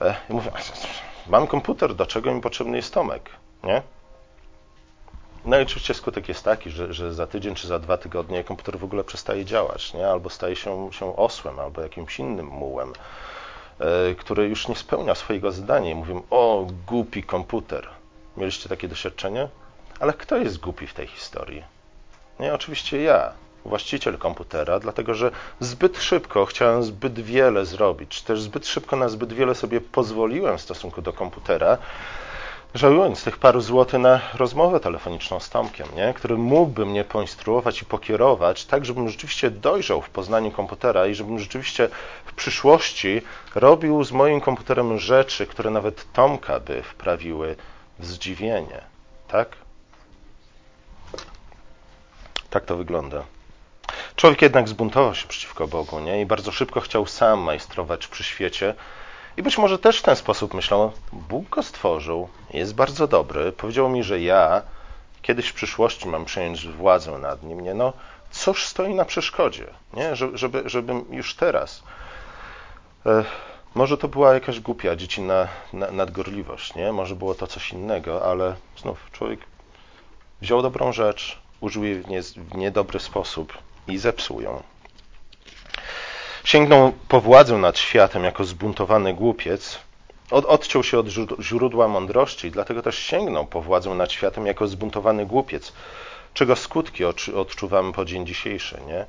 E, I mówię, mam komputer, do czego mi potrzebny jest Tomek, nie? No i oczywiście skutek jest taki, że, że za tydzień czy za dwa tygodnie komputer w ogóle przestaje działać, nie? albo staje się, się osłem, albo jakimś innym mułem, e, który już nie spełnia swojego zadania. I mówię, o, głupi komputer. Mieliście takie doświadczenie? Ale kto jest głupi w tej historii? Nie, oczywiście ja, właściciel komputera, dlatego że zbyt szybko chciałem zbyt wiele zrobić, czy też zbyt szybko na zbyt wiele sobie pozwoliłem w stosunku do komputera, żałując tych paru złotych na rozmowę telefoniczną z Tomkiem, nie? który mógłby mnie poinstruować i pokierować, tak żebym rzeczywiście dojrzał w poznaniu komputera i żebym rzeczywiście w przyszłości robił z moim komputerem rzeczy, które nawet Tomka by wprawiły w zdziwienie. Tak? Tak to wygląda. Człowiek jednak zbuntował się przeciwko Bogu nie? i bardzo szybko chciał sam majstrować przy świecie. I być może też w ten sposób myślał, Bóg go stworzył, jest bardzo dobry, powiedział mi, że ja kiedyś w przyszłości mam przejąć władzę nad nim. Nie? No, cóż stoi na przeszkodzie, nie? Żeby, żebym już teraz. E, może to była jakaś głupia, dziecinna nadgorliwość, nie? Może było to coś innego, ale znów człowiek wziął dobrą rzecz, użył w, nie, w niedobry sposób i zepsuł ją. Sięgnął po władzę nad światem jako zbuntowany głupiec, od, odciął się od źródła mądrości, dlatego też sięgnął po władzę nad światem jako zbuntowany głupiec, czego skutki odczuwamy po dzień dzisiejszy. Nie?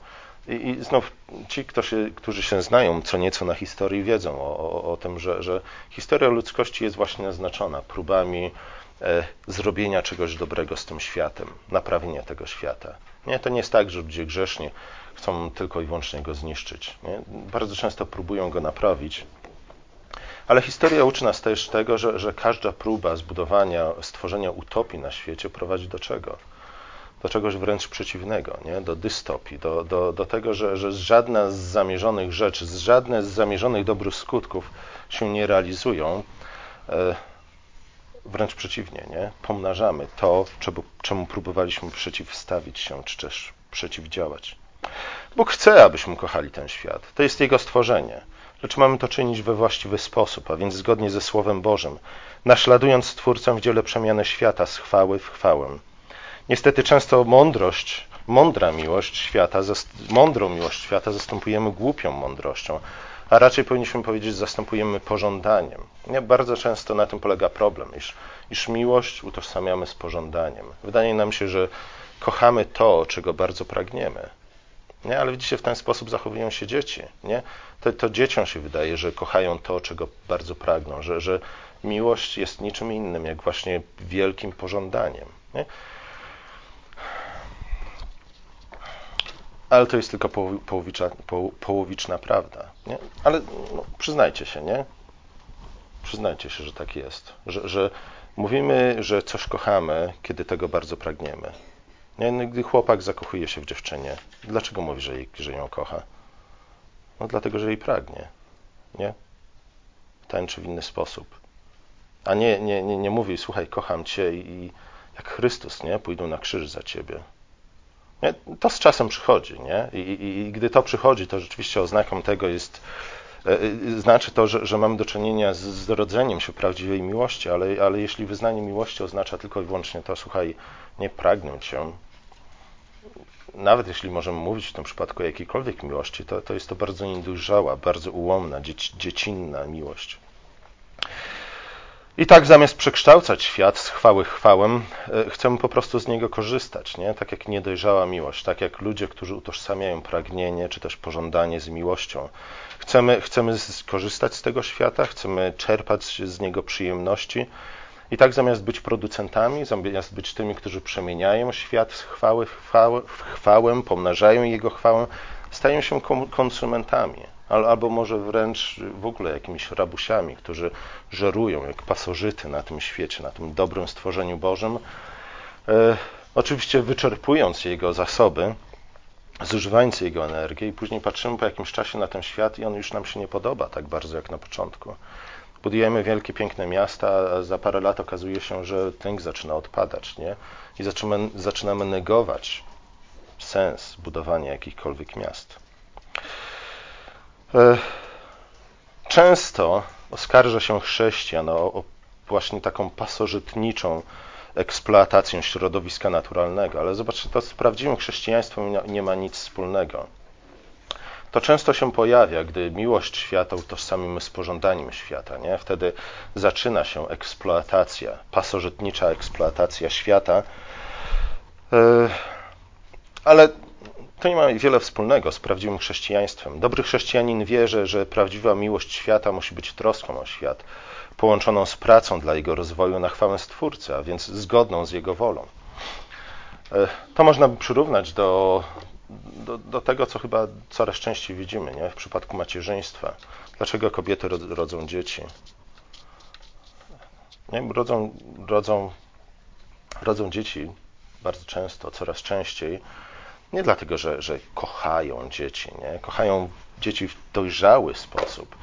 I, I znów ci, się, którzy się znają co nieco na historii, wiedzą o, o, o tym, że, że, historia ludzkości jest właśnie naznaczona próbami zrobienia czegoś dobrego z tym światem, naprawienia tego świata. Nie, to nie jest tak, że ludzie grzeszni chcą tylko i wyłącznie go zniszczyć. Nie? Bardzo często próbują go naprawić. Ale historia uczy nas też tego, że, że każda próba zbudowania, stworzenia utopii na świecie prowadzi do czego? do czegoś wręcz przeciwnego, nie? do dystopii, do, do, do tego, że, że żadna z zamierzonych rzeczy, żadne z zamierzonych dobrych skutków się nie realizują. Wręcz przeciwnie, nie? pomnażamy to, czemu, czemu próbowaliśmy przeciwstawić się, czy też przeciwdziałać. Bóg chce, abyśmy kochali ten świat. To jest Jego stworzenie. Lecz mamy to czynić we właściwy sposób, a więc zgodnie ze Słowem Bożym, naśladując Stwórcę w dziele przemiany świata z chwały w chwałę Niestety często mądrość, mądra miłość świata, mądrą miłość świata zastępujemy głupią mądrością, a raczej powinniśmy powiedzieć, zastępujemy pożądaniem. Nie? Bardzo często na tym polega problem, iż, iż miłość utożsamiamy z pożądaniem. Wydaje nam się, że kochamy to, czego bardzo pragniemy. Nie? Ale widzicie, w ten sposób zachowują się dzieci. Nie? To, to dzieciom się wydaje, że kochają to, czego bardzo pragną, że, że miłość jest niczym innym, jak właśnie wielkim pożądaniem. Nie? Ale to jest tylko połowicza, połowiczna prawda. Nie? Ale no, przyznajcie się, nie? Przyznajcie się, że tak jest. Że, że mówimy, że coś kochamy, kiedy tego bardzo pragniemy. Nie? No, gdy chłopak zakochuje się w dziewczynie, dlaczego mówi, że, jej, że ją kocha? No dlatego, że jej pragnie. Nie? W ten czy w inny sposób. A nie, nie, nie, nie mówi, słuchaj, kocham cię i jak Chrystus, nie? Pójdą na krzyż za ciebie. Nie? To z czasem przychodzi, nie? I, i, I, gdy to przychodzi, to rzeczywiście oznaką tego jest, e, e, znaczy to, że, że mamy do czynienia z, z rodzeniem się prawdziwej miłości, ale, ale jeśli wyznanie miłości oznacza tylko i wyłącznie to, słuchaj, nie pragnę cię, nawet jeśli możemy mówić w tym przypadku o jakiejkolwiek miłości, to, to jest to bardzo niedojrzała, bardzo ułomna, dzieci, dziecinna miłość. I tak zamiast przekształcać świat z chwały chwałem, e, chcemy po prostu z niego korzystać, nie? tak jak niedojrzała miłość, tak jak ludzie, którzy utożsamiają pragnienie czy też pożądanie z miłością. Chcemy, chcemy skorzystać z tego świata, chcemy czerpać z niego przyjemności. I tak zamiast być producentami, zamiast być tymi, którzy przemieniają świat z chwały w chwałę, pomnażają jego chwałę, stają się konsumentami albo może wręcz w ogóle jakimiś rabusiami, którzy żerują jak pasożyty na tym świecie, na tym dobrym stworzeniu Bożym, e, oczywiście wyczerpując jego zasoby, zużywając jego energię i później patrzymy po jakimś czasie na ten świat i on już nam się nie podoba tak bardzo jak na początku. Budujemy wielkie, piękne miasta, a za parę lat okazuje się, że tęg zaczyna odpadać, nie? I zaczynamy, zaczynamy negować sens budowania jakichkolwiek miast. E, często oskarża się chrześcijan o, o właśnie taką pasożytniczą eksploatację środowiska naturalnego, ale zobaczcie, to z prawdziwym chrześcijaństwem nie ma nic wspólnego. To często się pojawia, gdy miłość świata utożsamimy z pożądaniem świata. Nie? Wtedy zaczyna się eksploatacja, pasożytnicza eksploatacja świata. E, ale to nie ma wiele wspólnego z prawdziwym chrześcijaństwem. Dobry chrześcijanin wierzy, że prawdziwa miłość świata musi być troską o świat, połączoną z pracą dla jego rozwoju na chwałę Stwórcy, a więc zgodną z jego wolą. E, to można by przyrównać do, do, do, tego, co chyba coraz częściej widzimy nie? w przypadku macierzyństwa. Dlaczego kobiety rodzą dzieci? Nie? Rodzą, rodzą, rodzą dzieci bardzo często, coraz częściej Nie dlatego, że, że kochają dzieci, nie? kochają dzieci w dojrzały sposób.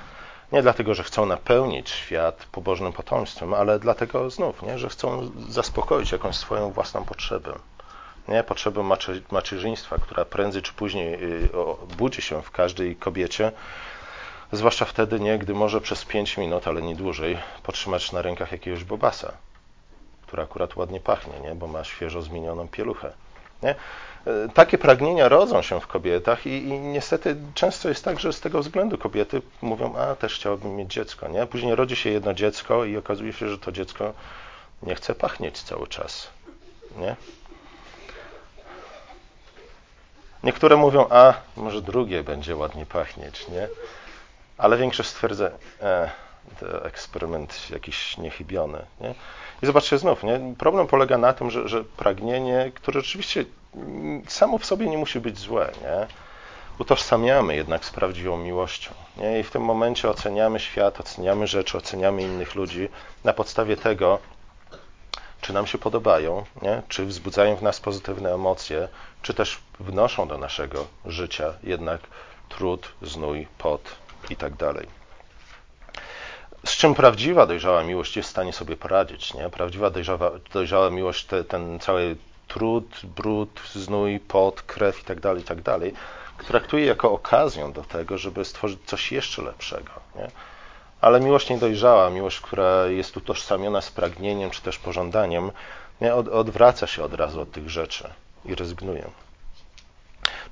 Nie dlatego, że chcą napełnić świat pobożnym potomstwem, ale dlatego znów, nie? że chcą zaspokoić jakąś swoją własną potrzebę. Nie? Potrzebę macierzyństwa, która prędzej czy później y, budzi się w każdej kobiecie, zwłaszcza wtedy, nie, gdy może przez 5 minut, ale nie dłużej, potrzymać na rękach jakiegoś bobasa, który akurat ładnie pachnie, nie? bo ma świeżo zmienioną pieluchę. Nie? E, takie pragnienia rodzą się w kobietach i, i, niestety często jest tak, że z tego względu kobiety mówią, a też chciałabym mieć dziecko. Nie? Później rodzi się jedno dziecko i okazuje się, że to dziecko nie chce pachnieć cały czas. Nie? Niektóre mówią, a może drugie będzie ładnie pachnieć, nie? Ale większość stwierdza, e, eksperyment jakiś niechybiony, nie? I zobaczcie znów, nie? problem polega na tym, że, że pragnienie, które rzeczywiście samo w sobie nie musi być złe, nie? utożsamiamy jednak z prawdziwą miłością. Nie? I w tym momencie oceniamy świat, oceniamy rzeczy, oceniamy innych ludzi na podstawie tego, czy nam się podobają, nie? czy wzbudzają w nas pozytywne emocje, czy też wnoszą do naszego życia jednak trud, znój, pot i tak dalej z czym prawdziwa dojrzała miłość jest w stanie sobie poradzić. Nie? Prawdziwa dojrzała, dojrzała miłość, te, ten cały trud, brud, znój, pot, krew itd., tak itd., tak traktuje jako okazję do tego, żeby stworzyć coś jeszcze lepszego. Nie? Ale miłość niedojrzała, miłość, która jest utożsamiona z pragnieniem czy też pożądaniem, nie? Od, odwraca się od razu od tych rzeczy i rezygnuje.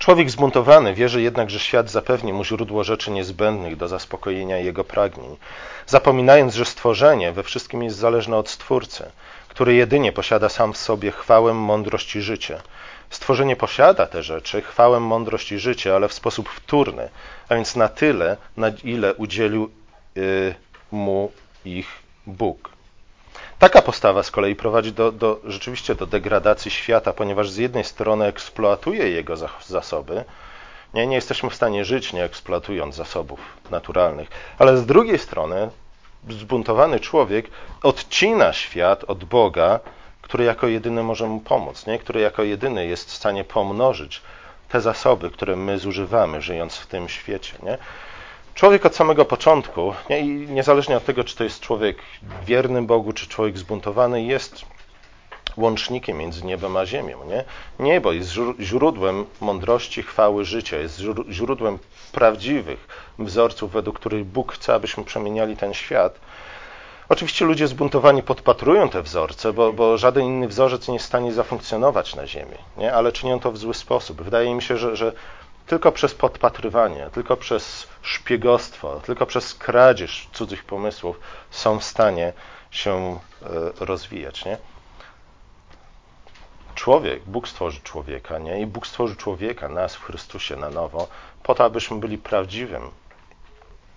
Człowiek zbuntowany wierzy jednak, że świat zapewni mu źródło rzeczy niezbędnych do zaspokojenia jego pragnień, zapominając, że stworzenie we wszystkim jest zależne od Stwórcy, który jedynie posiada sam w sobie chwałę, mądrość i życie. Stworzenie posiada te rzeczy, chwałę, mądrość i życie, ale w sposób wtórny, a więc na tyle, na ile udzielił y, mu ich Bóg. Taka postawa z kolei prowadzi do, do, rzeczywiście do degradacji świata, ponieważ z jednej strony eksploatuje jego zasoby, nie, nie jesteśmy w stanie żyć nie eksploatując zasobów naturalnych, ale z drugiej strony zbuntowany człowiek odcina świat od Boga, który jako jedyny może mu pomóc, nie? który jako jedyny jest w stanie pomnożyć te zasoby, które my zużywamy, żyjąc w tym świecie. Nie? Człowiek od samego początku, nie, niezależnie od tego, czy to jest człowiek wierny Bogu, czy człowiek zbuntowany, jest łącznikiem między niebem a ziemią. Nie? Niebo jest źródłem mądrości, chwały życia, jest źródłem prawdziwych wzorców, według których Bóg chce, abyśmy przemieniali ten świat. Oczywiście ludzie zbuntowani podpatrują te wzorce, bo, bo, żaden inny wzorzec nie jest w stanie zafunkcjonować na Ziemi, nie? ale czynią to w zły sposób. Wydaje mi się, że, że tylko przez podpatrywanie, tylko przez szpiegostwo, tylko przez kradzież cudzych pomysłów są w stanie się e, rozwijać. Nie? Człowiek, Bóg stworzy człowieka, nie? I Bóg stworzy człowieka, nas w Chrystusie na nowo, po to, abyśmy byli prawdziwym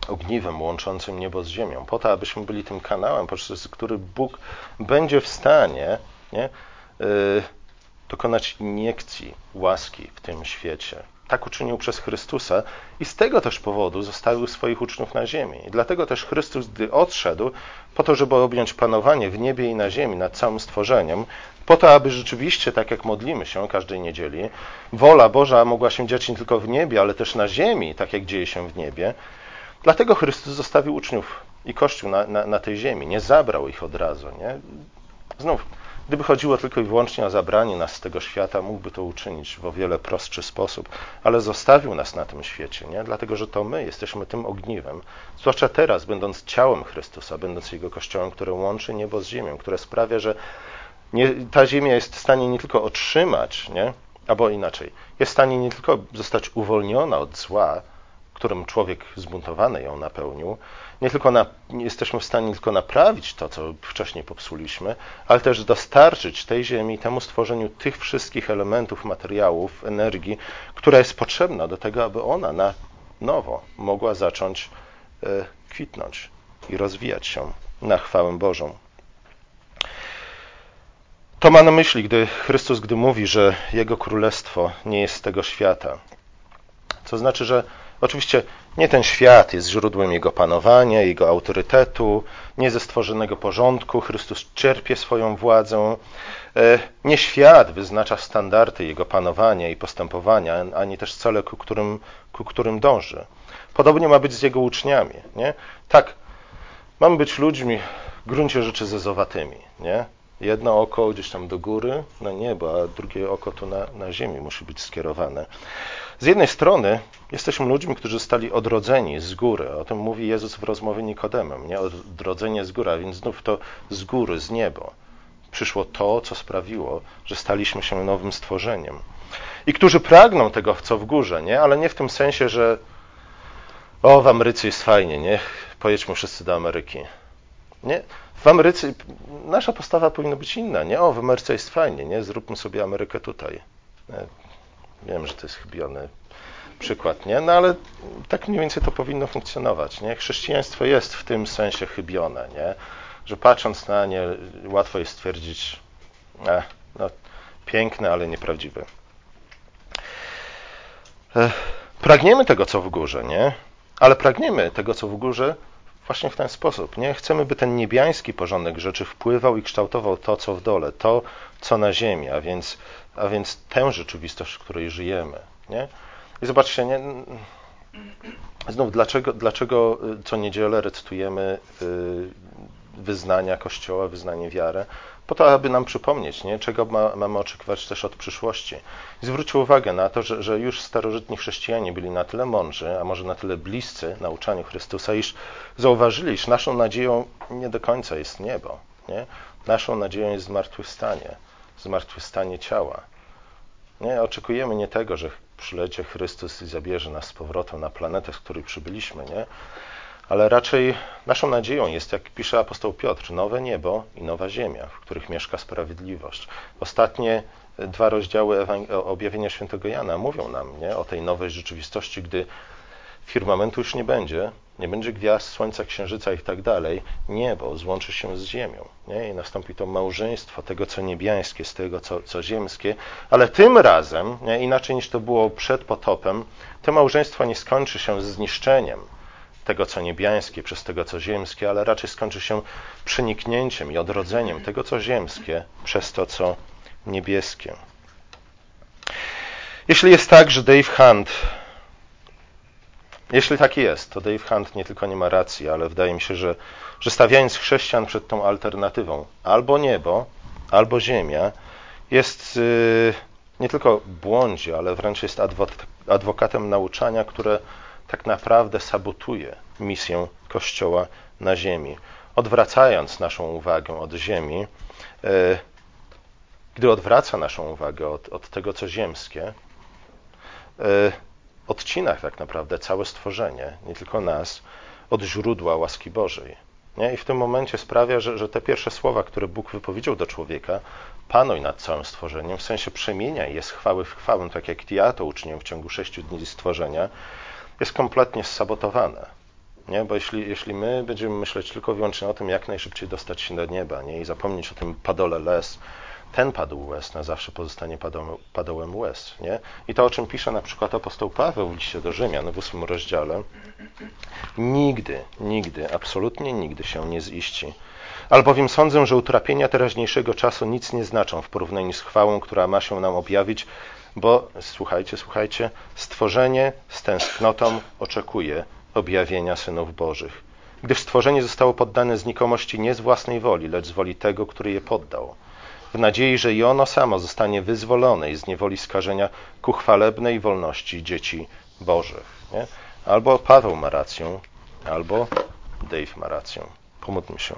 ogniwem łączącym niebo z ziemią, po to, abyśmy byli tym kanałem, poprzez który Bóg będzie w stanie nie, yy, dokonać iniekcji łaski w tym świecie, tak uczynił przez Chrystusa i z tego też powodu zostawił swoich uczniów na ziemi. I dlatego też Chrystus, gdy odszedł, po to, żeby objąć panowanie w niebie i na ziemi nad całym stworzeniem, po to, aby rzeczywiście, tak jak modlimy się każdej niedzieli, wola Boża mogła się dziać nie tylko w niebie, ale też na ziemi, tak jak dzieje się w niebie. Dlatego Chrystus zostawił uczniów i Kościół na, na, na tej ziemi. Nie zabrał ich od razu. Nie? Znów, Gdyby chodziło tylko i wyłącznie o zabranie nas z tego świata, mógłby to uczynić w o wiele prostszy sposób, ale zostawił nas na tym świecie, nie? dlatego że to my jesteśmy tym ogniwem, zwłaszcza teraz, będąc ciałem Chrystusa, będąc Jego Kościołem, które łączy niebo z ziemią, które sprawia, że nie, ta ziemia jest w stanie nie tylko otrzymać, nie? albo inaczej, jest w stanie nie tylko zostać uwolniona od zła, którym człowiek zbuntowany ją napełnił, nie tylko na, nie jesteśmy w stanie nie tylko naprawić to, co wcześniej popsuliśmy, ale też dostarczyć tej ziemi, temu stworzeniu tych wszystkich elementów, materiałów, energii, która jest potrzebna do tego, aby ona na nowo mogła zacząć e, kwitnąć i rozwijać się na chwałę Bożą. To ma na myśli, gdy Chrystus, gdy mówi, że Jego królestwo nie jest z tego świata. To znaczy, że Oczywiście nie ten świat jest źródłem jego panowania, jego autorytetu, nie ze stworzonego porządku Chrystus czerpie swoją władzę. E, nie świat wyznacza standardy jego panowania i postępowania, ani też cele, ku którym, ku którym dąży. Podobnie ma być z jego uczniami. Nie? Tak, mamy być ludźmi w gruncie rzeczy zezowatymi. Nie? Jedno oko gdzieś tam do góry, na niebo, a drugie oko tu na, na ziemi musi być skierowane. Z jednej strony jesteśmy ludźmi, którzy zostali odrodzeni z góry. O tym mówi Jezus w rozmowie Nikodemem. Nie? Odrodzenie z góry, a więc znów to z góry, z niebo. Przyszło to, co sprawiło, że staliśmy się nowym stworzeniem. I którzy pragną tego, co w górze, nie? ale nie w tym sensie, że o, w Ameryce jest fajnie, nie? Pojedźmy wszyscy do Ameryki. Nie? W Ameryce nasza postawa powinna być inna, nie? O, w Ameryce jest fajnie, nie? Zróbmy sobie Amerykę tutaj. Wiem, że to jest chybiony przykład, nie? No ale tak mniej więcej to powinno funkcjonować, nie? Chrześcijaństwo jest w tym sensie chybione, nie? Że patrząc na nie łatwo jest stwierdzić, e, no, piękne, ale nieprawdziwe. E, pragniemy tego, co w górze, nie? Ale pragniemy tego, co w górze właśnie w ten sposób, nie? Chcemy, by ten niebiański porządek rzeczy wpływał i kształtował to, co w dole, to, co na ziemi, a więc a więc tę rzeczywistość, w której żyjemy. Nie? I zobaczcie, nie, znów dlaczego, dlaczego y, co niedzielę recytujemy y, wyznania Kościoła, wyznanie wiary? Po to, aby nam przypomnieć, nie? czego ma, mamy oczekiwać też od przyszłości. I zwróćcie uwagę na to, że, że już starożytni chrześcijanie byli na tyle mądrzy, a może na tyle bliscy nauczaniu Chrystusa, iż zauważyli, iż naszą nadzieją nie do końca jest niebo. Nie? Naszą nadzieją jest zmartwychwstanie zmartwychwstanie ciała. Nie, oczekujemy nie tego, że przylecie Chrystus i zabierze nas z powrotem na planetę, z której przybyliśmy, nie? Ale raczej naszą nadzieją jest, jak pisze apostoł Piotr, nowe niebo i nowa ziemia, w których mieszka sprawiedliwość. Ostatnie dwa rozdziały objawienia świętego Jana mówią nam nie, o tej nowej rzeczywistości, gdy firmamentu już nie będzie, nie będzie gwiazd, słońca, księżyca i tak dalej, niebo złączy się z ziemią. Nie? I nastąpi to małżeństwo tego, co niebiańskie, z tego, co, co ziemskie, ale tym razem, nie? inaczej niż to było przed potopem, to małżeństwo nie skończy się zniszczeniem tego, co niebiańskie, przez tego, co ziemskie, ale raczej skończy się przeniknięciem i odrodzeniem tego, co ziemskie, przez to, co niebieskie. Jeśli jest tak, że Dave Hunt jeśli tak jest, to Dave Hunt nie tylko nie ma racji, ale wydaje mi się, że, że stawiając chrześcijan przed tą alternatywą albo niebo, albo ziemia, jest yy, nie tylko błądzie, ale wręcz jest adwokatem nauczania, które tak naprawdę sabotuje misję Kościoła na ziemi. Odwracając naszą uwagę od ziemi, yy, gdy odwraca naszą uwagę od, od tego, co ziemskie, yy, odcinach tak naprawdę całe stworzenie, nie tylko nas, od źródła łaski Bożej. Nie? I w tym momencie sprawia, że, że te pierwsze słowa, które Bóg wypowiedział do człowieka, panuj nad całym stworzeniem, w sensie przemieniaj je z chwały w chwałę, tak jak ja to uczyniłem w ciągu sześciu dni stworzenia, jest kompletnie sabotowane. Nie? Bo jeśli, jeśli my będziemy myśleć tylko i wyłącznie o tym, jak najszybciej dostać się do nieba nie? i zapomnieć o tym padole les, ten padł łez na zawsze pozostanie padołem, padołem łez. Nie? I to, o czym pisze na przykład apostoł Paweł w liście do Rzymian w ósmym rozdziale, nigdy, nigdy, absolutnie nigdy się nie ziści. Albowiem sądzę, że utrapienia teraźniejszego czasu nic nie znaczą w porównaniu z chwałą, która ma się nam objawić, bo, słuchajcie, słuchajcie, stworzenie z tęsknotą oczekuje objawienia synów Bożych. Gdyż stworzenie zostało poddane znikomości nie z własnej woli, lecz z woli tego, który je poddał w nadziei, że i ono samo zostanie wyzwolone z niewoli skażenia ku chwalebnej wolności dzieci Bożych. Nie? Albo Paweł ma rację, albo Dave ma rację. Pomódlmy się.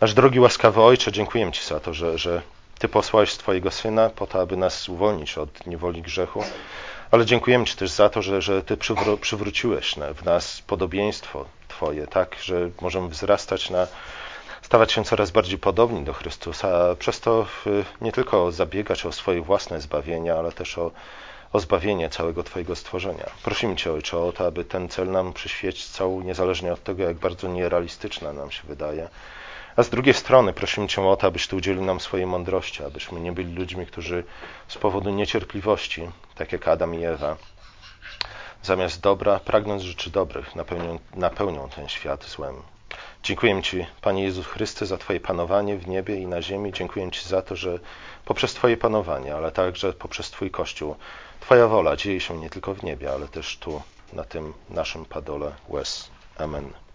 Nasz drogi łaskawy Ojcze, dziękuję Ci za to, że, że Ty posłałeś swojego Syna po to, aby nas uwolnić od niewoli grzechu, ale dziękujemy Ci też za to, że, że Ty przywró przywróciłeś w nas podobieństwo Twoje, tak, że możemy wzrastać na stawać się coraz bardziej podobni do Chrystusa, a przez to nie tylko zabiegać o swoje własne zbawienie, ale też o, o zbawienie całego Twojego stworzenia. Prosimy Cię, Ojcze, o to, aby ten cel nam przyświecał, niezależnie od tego, jak bardzo nierealistyczna nam się wydaje. A z drugiej strony prosimy Cię o to, abyś Ty udzielił nam swojej mądrości, abyśmy nie byli ludźmi, którzy z powodu niecierpliwości, tak jak Adam i Ewa, zamiast dobra, pragnąc rzeczy dobrych, napełnią, napełnią ten świat złem. Dziękuję Ci, Panie Jezus Chryste, za Twoje panowanie w niebie i na ziemi. Dziękuję Ci za to, że poprzez Twoje panowanie, ale także poprzez Twój Kościół, Twoja wola dzieje się nie tylko w niebie, ale też tu, na tym naszym padole łez. Amen.